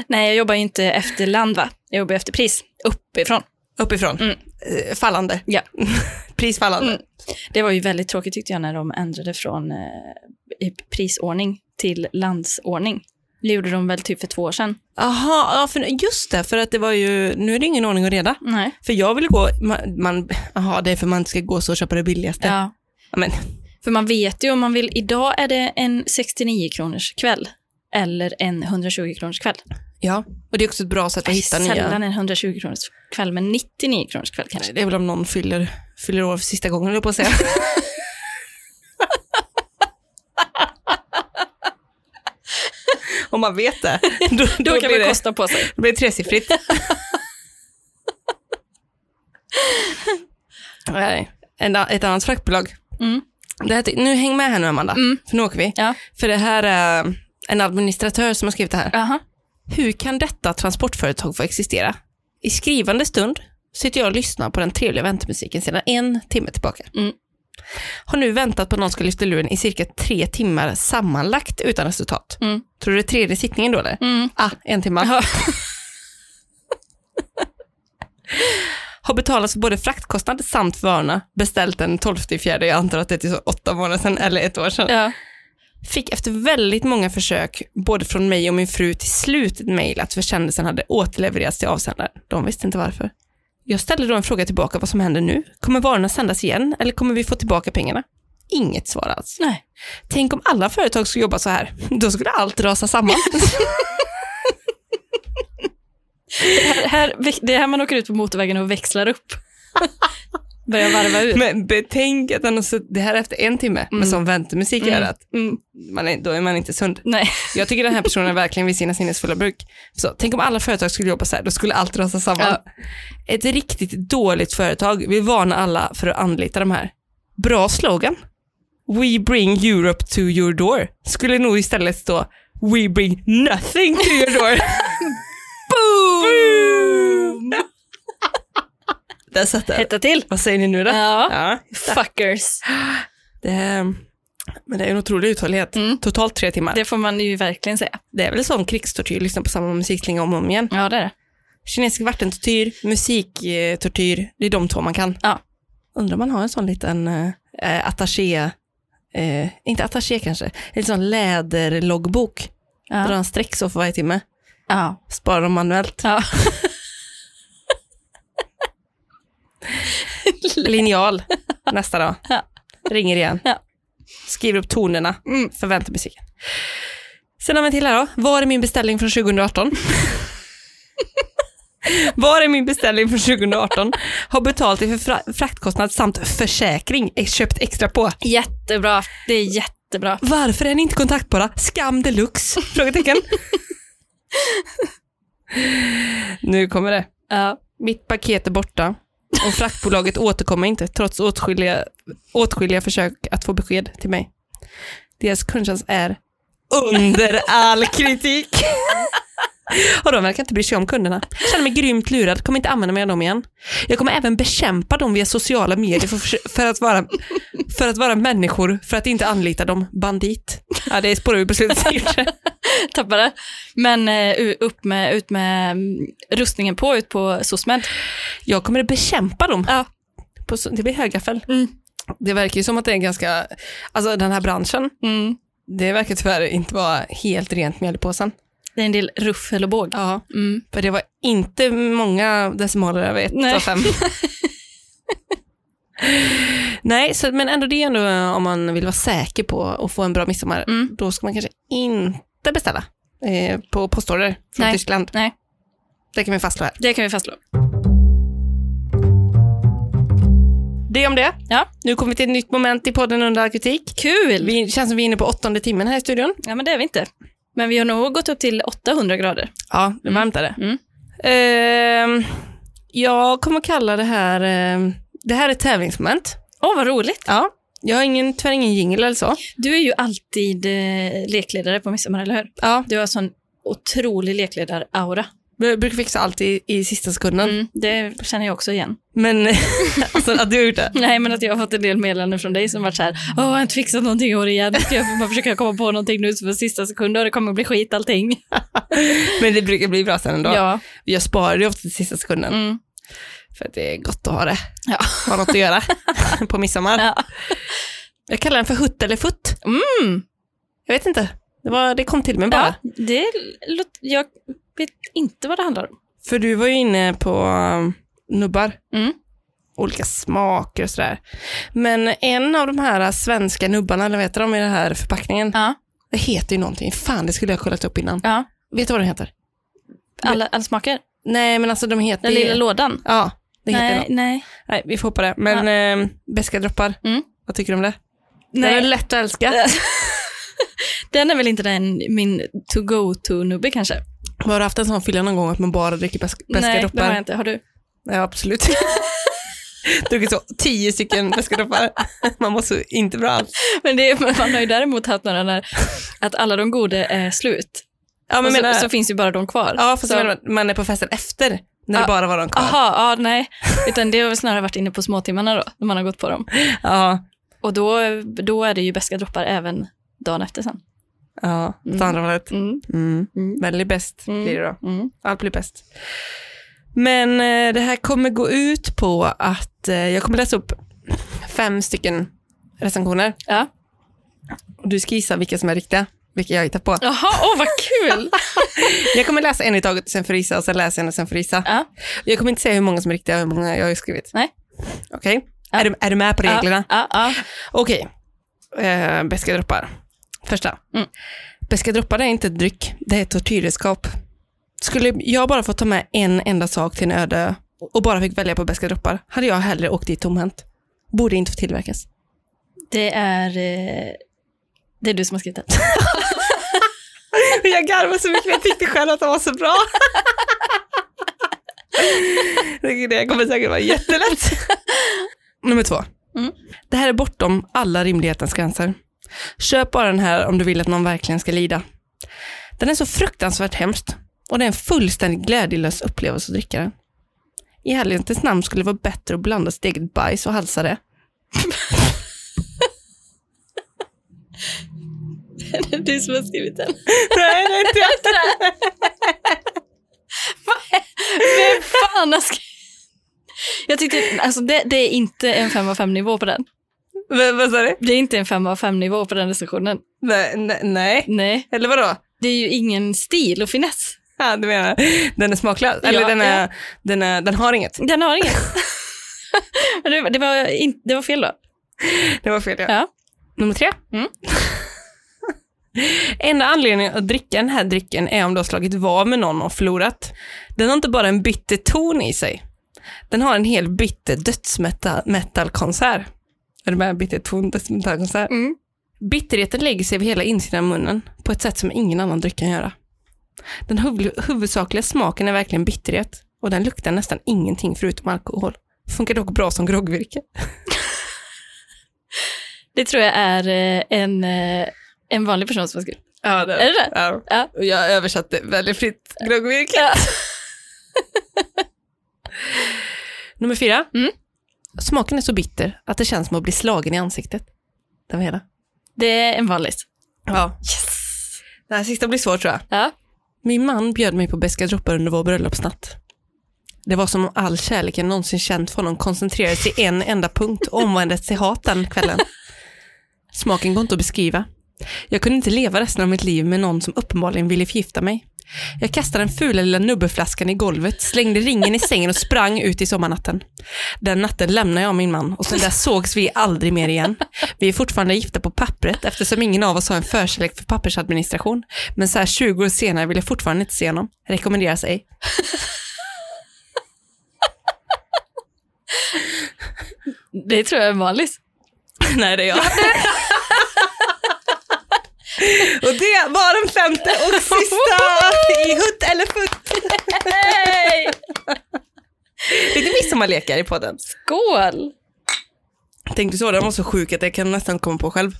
Nej, jag jobbar ju inte efter land va? Jag jobbar efter pris. Uppifrån. Uppifrån. Mm. Eh, Fallande. Ja. <laughs> Prisfallande. Mm. Det var ju väldigt tråkigt tyckte jag när de ändrade från eh, prisordning till landsordning. Det gjorde de väl typ för två år sedan. Jaha, ja, för, just det, för att det var ju, nu är det ingen ordning och reda. Nej. För jag vill gå, man, man aha, det är för man ska gå så och köpa det billigaste. Ja. Ja, men, För man vet ju om man vill, idag är det en 69 kronors kväll eller en 120 kronors kväll. ja, och det är också ett bra sätt att hitta Sällan nya. en 120 kronors kväll, men 99 kronors kväll kanske. Det är väl om någon fyller, fyller år för sista gången, jag på att säga. <laughs> Om man vet det, då, Då, då, kan man det, kosta på sig. då blir det tresiffrigt. <laughs> Nej, en, ett annat fraktbolag. Mm. Det här, nu häng med här nu Amanda, Mm. för nu åker vi. Ja. För det här är en administratör som har skrivit det här. Aha. Hur kan detta transportföretag få existera? I skrivande stund sitter jag och lyssnar på den trevliga väntmusiken sedan en timme tillbaka. Mm. Har nu väntat på att någon ska lyfta luren i cirka tre timmar sammanlagt utan resultat. Mm. Tror du det är tredje sittningen då eller? Mm. Ah, en timme. Ja. <laughs> Har betalat för både fraktkostnad samt varorna. Beställt den 12 fjärde, jag antar att det är till så åtta månader sedan eller ett år sedan. Ja. Fick efter väldigt många försök, både från mig och min fru, till slut ett mejl att försändelsen hade återlevererats till avsändaren. De visste inte varför. Jag ställde då en fråga tillbaka vad som händer nu. Kommer varorna sändas igen eller kommer vi få tillbaka pengarna? Inget svar alls. Nej. Tänk om alla företag skulle jobba så här. Då skulle allt rasa samman. Det <laughs> <laughs> här, här, det är här man åker ut på motorvägen och växlar upp. <laughs> Börja varva ur. Men betänk att han har sutt- det här är efter en timme med sån väntemusik i Mm. örat. Mm. Man är, då är man inte sund. Nej. Jag tycker den här personen verkligen vid sina sinnesfulla bruk. Så, tänk om alla företag skulle jobba så här, då skulle allt rasa samman. Ja. Ett riktigt dåligt företag vill varna alla för att anlita de här. Bra slogan. We bring Europe to your door. Skulle nog istället stå We bring nothing to your door. <laughs> Där satt det. Hetta till. Vad säger ni nu då? Ja. Ja, Fuckers. det men det är en otrolig uthållighet. Mm. Totalt tre timmar. Det, Det får man ju verkligen säga. är väl som krigstortyr, lyssna på samma musikslinga om och om igen. Ja, det är det. Kinesisk vattentortyr, musiktortyr, det är de två man kan. Ja. Undrar om man har en sån liten eh, attaché, eh, inte attaché kanske, en sån läderloggbok. Ja. en streck så för varje timme. Ja. Sparar dem manuellt. ja. <laughs> <laughs> Linjal nästa dag. Ja. Ringer igen. Ja. Skriver upp tonerna Mm. för väntemusiken. Sen har vi en till här då. Var är min beställning från 2018? <laughs> Var är min beställning från 2018? Har betalt det för fra- fraktkostnad samt försäkring. Köpt extra på. Jättebra. Det är jättebra. Varför är ni inte kontaktbara? Skam deluxe? Frågetecken. <laughs> nu kommer det. Ja. Mitt paket är borta och fraktbolaget återkommer inte trots åtskilliga, åtskilliga försök att få besked till mig. Deras kundtjänst är under all kritik. <laughs> Och de verkar inte bry sig om kunderna. Jag känner mig grymt lurad, kommer inte använda mig av dem igen. Jag kommer även bekämpa dem via sociala medier för, för, att, vara, för att vara människor, för att inte anlita dem bandit. Ja, det spårar vi på slutet. <laughs> Tappade. Men eh, upp med, ut med mm, rustningen på, ut på SOSMED. Jag kommer bekämpa dem. Ja. På, det blir högaffel. Mm. Det verkar ju som att det är ganska, alltså den här branschen, Mm. det verkar tyvärr inte vara helt rent mjöl i påsen. Det är en del ruffel och båg. Ja. Mm. För det var inte många decimaler över ett Nej. av fem. <laughs> Nej, så, men ändå det är ändå eh, om man vill vara säker på att få en bra midsommar, Mm. då ska man kanske inte beställa eh, på postorder från Nej. Tyskland. Nej, Det kan vi fastslå här. det kan vi fastslå. Det om det. Ja. Nu kommer vi till ett nytt moment i podden under all kritik. Kul! Vi känns som vi är inne på åttonde timmen här i studion. Ja, men det är vi inte. Men vi har nog gått upp till 800 grader. Ja, det är varmt är det. Mm. Ehm, jag kommer kalla det här, ehm, det här är ett tävlingsmoment. Åh, vad roligt. Ja, jag har ingen, tyvärr ingen jingle eller så. Du är ju alltid eh, lekledare på midsommar, eller hur? Ja, Du har sån otrolig lekledar-aura. Jag brukar fixa allt i, i sista sekunden. Mm, det känner jag också igen. Men, <laughs> alltså att du har gjort det. Nej, men att jag har fått en del meddelanden från dig som varit så här, åh, jag har inte fixat någonting i år igen. Ska jag bara försöka komma på någonting nu för sista sekunden och det kommer bli skit allting. <laughs> Men det brukar bli bra sen ändå. Ja. Jag sparar ju ofta till sista sekunden. Mm. För att det är gott att ha det. Ja. Ha något att göra <laughs> på midsommar. ja. Jag kallar den för hutt eller futt. Mm. Jag vet inte. Det, var, det kom till mig bara. ja, det låt, jag vet inte vad det handlar om. För du var ju inne på um, nubbar. Mm. Olika smaker och sådär. Men en av de här svenska nubbarna, eller vad heter de i den här förpackningen? Ja. Det heter ju någonting. Fan, det skulle jag ha kollat upp innan. ja. Vet du vad den heter? Alla, alla smaker. Nej, men alltså de heter Den lilla lådan. Ja, det heter Nej, något. nej. Nej, vi får hoppa det. Men ja. beska droppar, Mm. vad tycker du om det? Den är nej. lätt att älska. <laughs> Den är väl inte den, min to-go-to-nubbe kanske? Har du haft en sån fylla någon gång att man bara dricker beska, nej, droppar? det har jag inte. Har du? Ja, absolut. <laughs> Druckit så tio stycken beska droppar. Man mår så inte bra alls. Men det, man har ju däremot haft några när att alla de goda är slut. Ja, men så, menar, så finns ju bara de kvar. ja, fast så, man är på festen efter, när Ja. det bara var de kvar. Aha, ja, nej. Utan det har väl snarare varit inne på småtimmarna då, när man har gått på dem. Ja, Och då, då är det ju beska droppar även dagen efter sen. ja, åt Mm. andra hållet. Mm. Mm. Mm. Väldigt bäst Mm. blir det då. Mm. Allt blir bäst. Men eh, det här kommer gå ut på att eh, jag kommer läsa upp fem stycken recensioner. Ja. Och du ska gissa vilka som är riktiga, vilka jag har hittat på. Jaha, åh vad kul! <laughs> Jag kommer läsa en i taget och sen får gissa och sen läser jag en och sen får gissa. ja. Jag kommer inte säga hur många som är riktiga och hur många jag har skrivit. Nej. Okej, Ja. är, du, är du med på reglerna? Ja, ja. Okej, eh, beska droppar. Första. Mm. Beska droppar är inte dryck, det är tortyrredskap. Skulle jag bara få ta med en enda sak till en öde och bara fick välja på bästa droppar hade jag hellre åkt dit tomhänt. Borde inte få tillverkas. Det är... Eh, det är du som har skrivit den. <laughs> Jag garvade så mycket, jag tyckte själv att det var så bra. <laughs> Det kommer säkert vara jättelätt. <laughs> Nummer två. Mm. Det här är bortom alla rimlighetens gränser. Köp bara den här om du vill att någon verkligen ska lida. Den är så fruktansvärt hemskt och det är en fullständigt glädjelös upplevelse att dricka den. I ärlighetens namn skulle det vara bättre att blanda sitt eget bajs och halsa det. det <laughs> är du som har skrivit den. Nej, det är inte jag. <laughs> Vem fan har skrivit... Jag tyckte, alltså det, det är inte en 5 av 5 nivå på den. Men, Vad sa du? Det är inte en 5 av 5 nivå på den recensionen. Nej, nej, nej. Nej, Eller vadå? det är ju ingen stil och finess. Ja, du menar, den är smaklös? Eller Ja, den, är, ja. den, är, den har inget? Den har inget. <laughs> <laughs> Det, var- det, var in, det var fel då. Det var fel, ja. Ja. Nummer tre. Mm. <laughs> Enda anledningen att dricka den här drycken är om du har slagit vad med någon och förlorat. Den har inte bara en bitter ton i sig. Den har en hel bitter dödsmetallkonsert. Är du med? Bitter ton, dödsmetallkonsert. Mm. Bitterheten lägger sig över hela insidan av munnen på ett sätt som ingen annan dryck kan göra. Den huv- huvudsakliga smaken är verkligen bitterhet och den luktar nästan ingenting förutom alkohol. Funkar dock bra som groggvirke. <laughs> Det tror jag är eh, en, eh, en vanlig person som har skrivit. Ja, det Är det det? Ja. Ja. Och Jag översatte väldigt fritt groggvirke. Ja. <laughs> Nummer fyra. Mm. Smaken är så bitter att det känns som att bli slagen i ansiktet. Det var hela. Det är en vanlig. Ja. Yes. Det här sista blir svårt tror jag. Ja. Min man bjöd mig på beska droppar under vår bröllopsnatt. Det var som om all kärlek jag någonsin känt för honom koncentrerades i en enda punkt <laughs> och omvandlades till hat den kvällen. Smaken går inte att beskriva. Jag kunde inte leva resten av mitt liv med någon som uppenbarligen ville förgifta mig. Jag kastade den fula lilla nubbeflaskan i golvet, slängde ringen i sängen och sprang ut i sommarnatten. Den natten lämnade jag min man och sen där sågs vi aldrig mer igen. Vi är fortfarande gifta på pappret eftersom ingen av oss har en förkärlek för pappersadministration. Men så här 20 år senare vill jag fortfarande inte se honom. Rekommenderas ej. Det tror jag är vanlig. <laughs> Nej, det är jag. <laughs> <laughs> och det var den femte och sista i hutt eller futt. Hej! <laughs> Lite midsommarlekar i podden. Skål! Tänkte så, den var så sjuk att jag kan nästan komma på själv.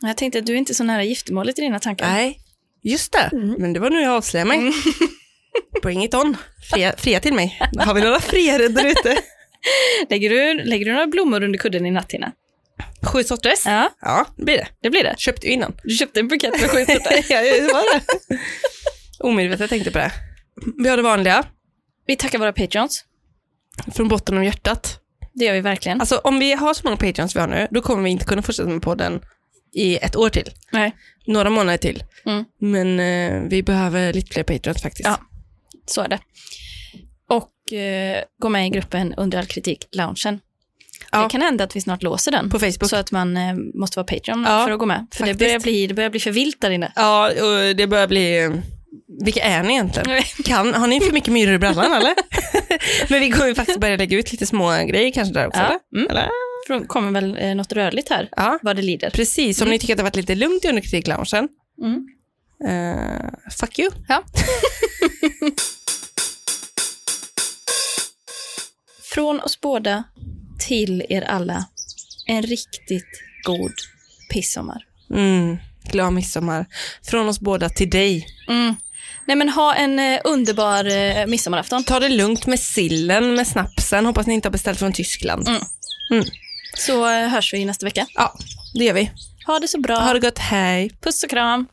Jag tänkte att du är inte så nära giftermålet i dina tankar. Nej, just det. Men det var nu jag avslöjade mig. <laughs> Bring it on. Fria, fria till mig. Har vi några friare där ute? Lägger, du, lägger du några blommor under kudden i natt, Tina? Sju sorters? Ja, Ja, det blir det. det blir det. Köpte ju innan. Du köpte en bukett med sju <laughs> sorter. ja, det var det. Omedvetet tänkte på det. Vi har det vanliga, Vi tackar våra patreons. från botten av hjärtat. Det gör vi verkligen. Alltså om vi har så många patreons vi har nu, då kommer vi inte kunna fortsätta med podden i ett år till. Nej, Några månader till. Mm. Men eh, vi behöver lite fler patreons faktiskt. Ja. så är det. Och eh, gå med i gruppen Under all kritik, loungen. Ja. Det kan hända att vi snart låser den. På Facebook. Så att man eh, måste vara Patreon Ja, för att gå med. För det börjar, bli, det börjar bli för vilt där inne. Ja, och det börjar bli... Vilka är ni egentligen? Kan, har ni för mycket myror i brallan <laughs> eller? Men vi kommer faktiskt börja lägga ut lite små grejer kanske där också. Ja. Eller? Mm. eller? Det kommer väl eh, något rörligt här, Ja, vad det lider. precis. Om ni tycker att det har varit lite lugnt i underkritikloungen, Mm. uh, fuck you. Ja. <laughs> Från oss båda till er alla, en riktigt god pissommar. Mm, glad midsommar. Från oss båda till dig. Mm. Nej men ha en eh, underbar eh, midsommarafton. Ta det lugnt med sillen, med snapsen. Hoppas ni inte har beställt från Tyskland. Mm. Så eh, hörs vi nästa vecka. Ja, det gör vi. Ha det så bra. Ha det gott, hej. Puss och kram.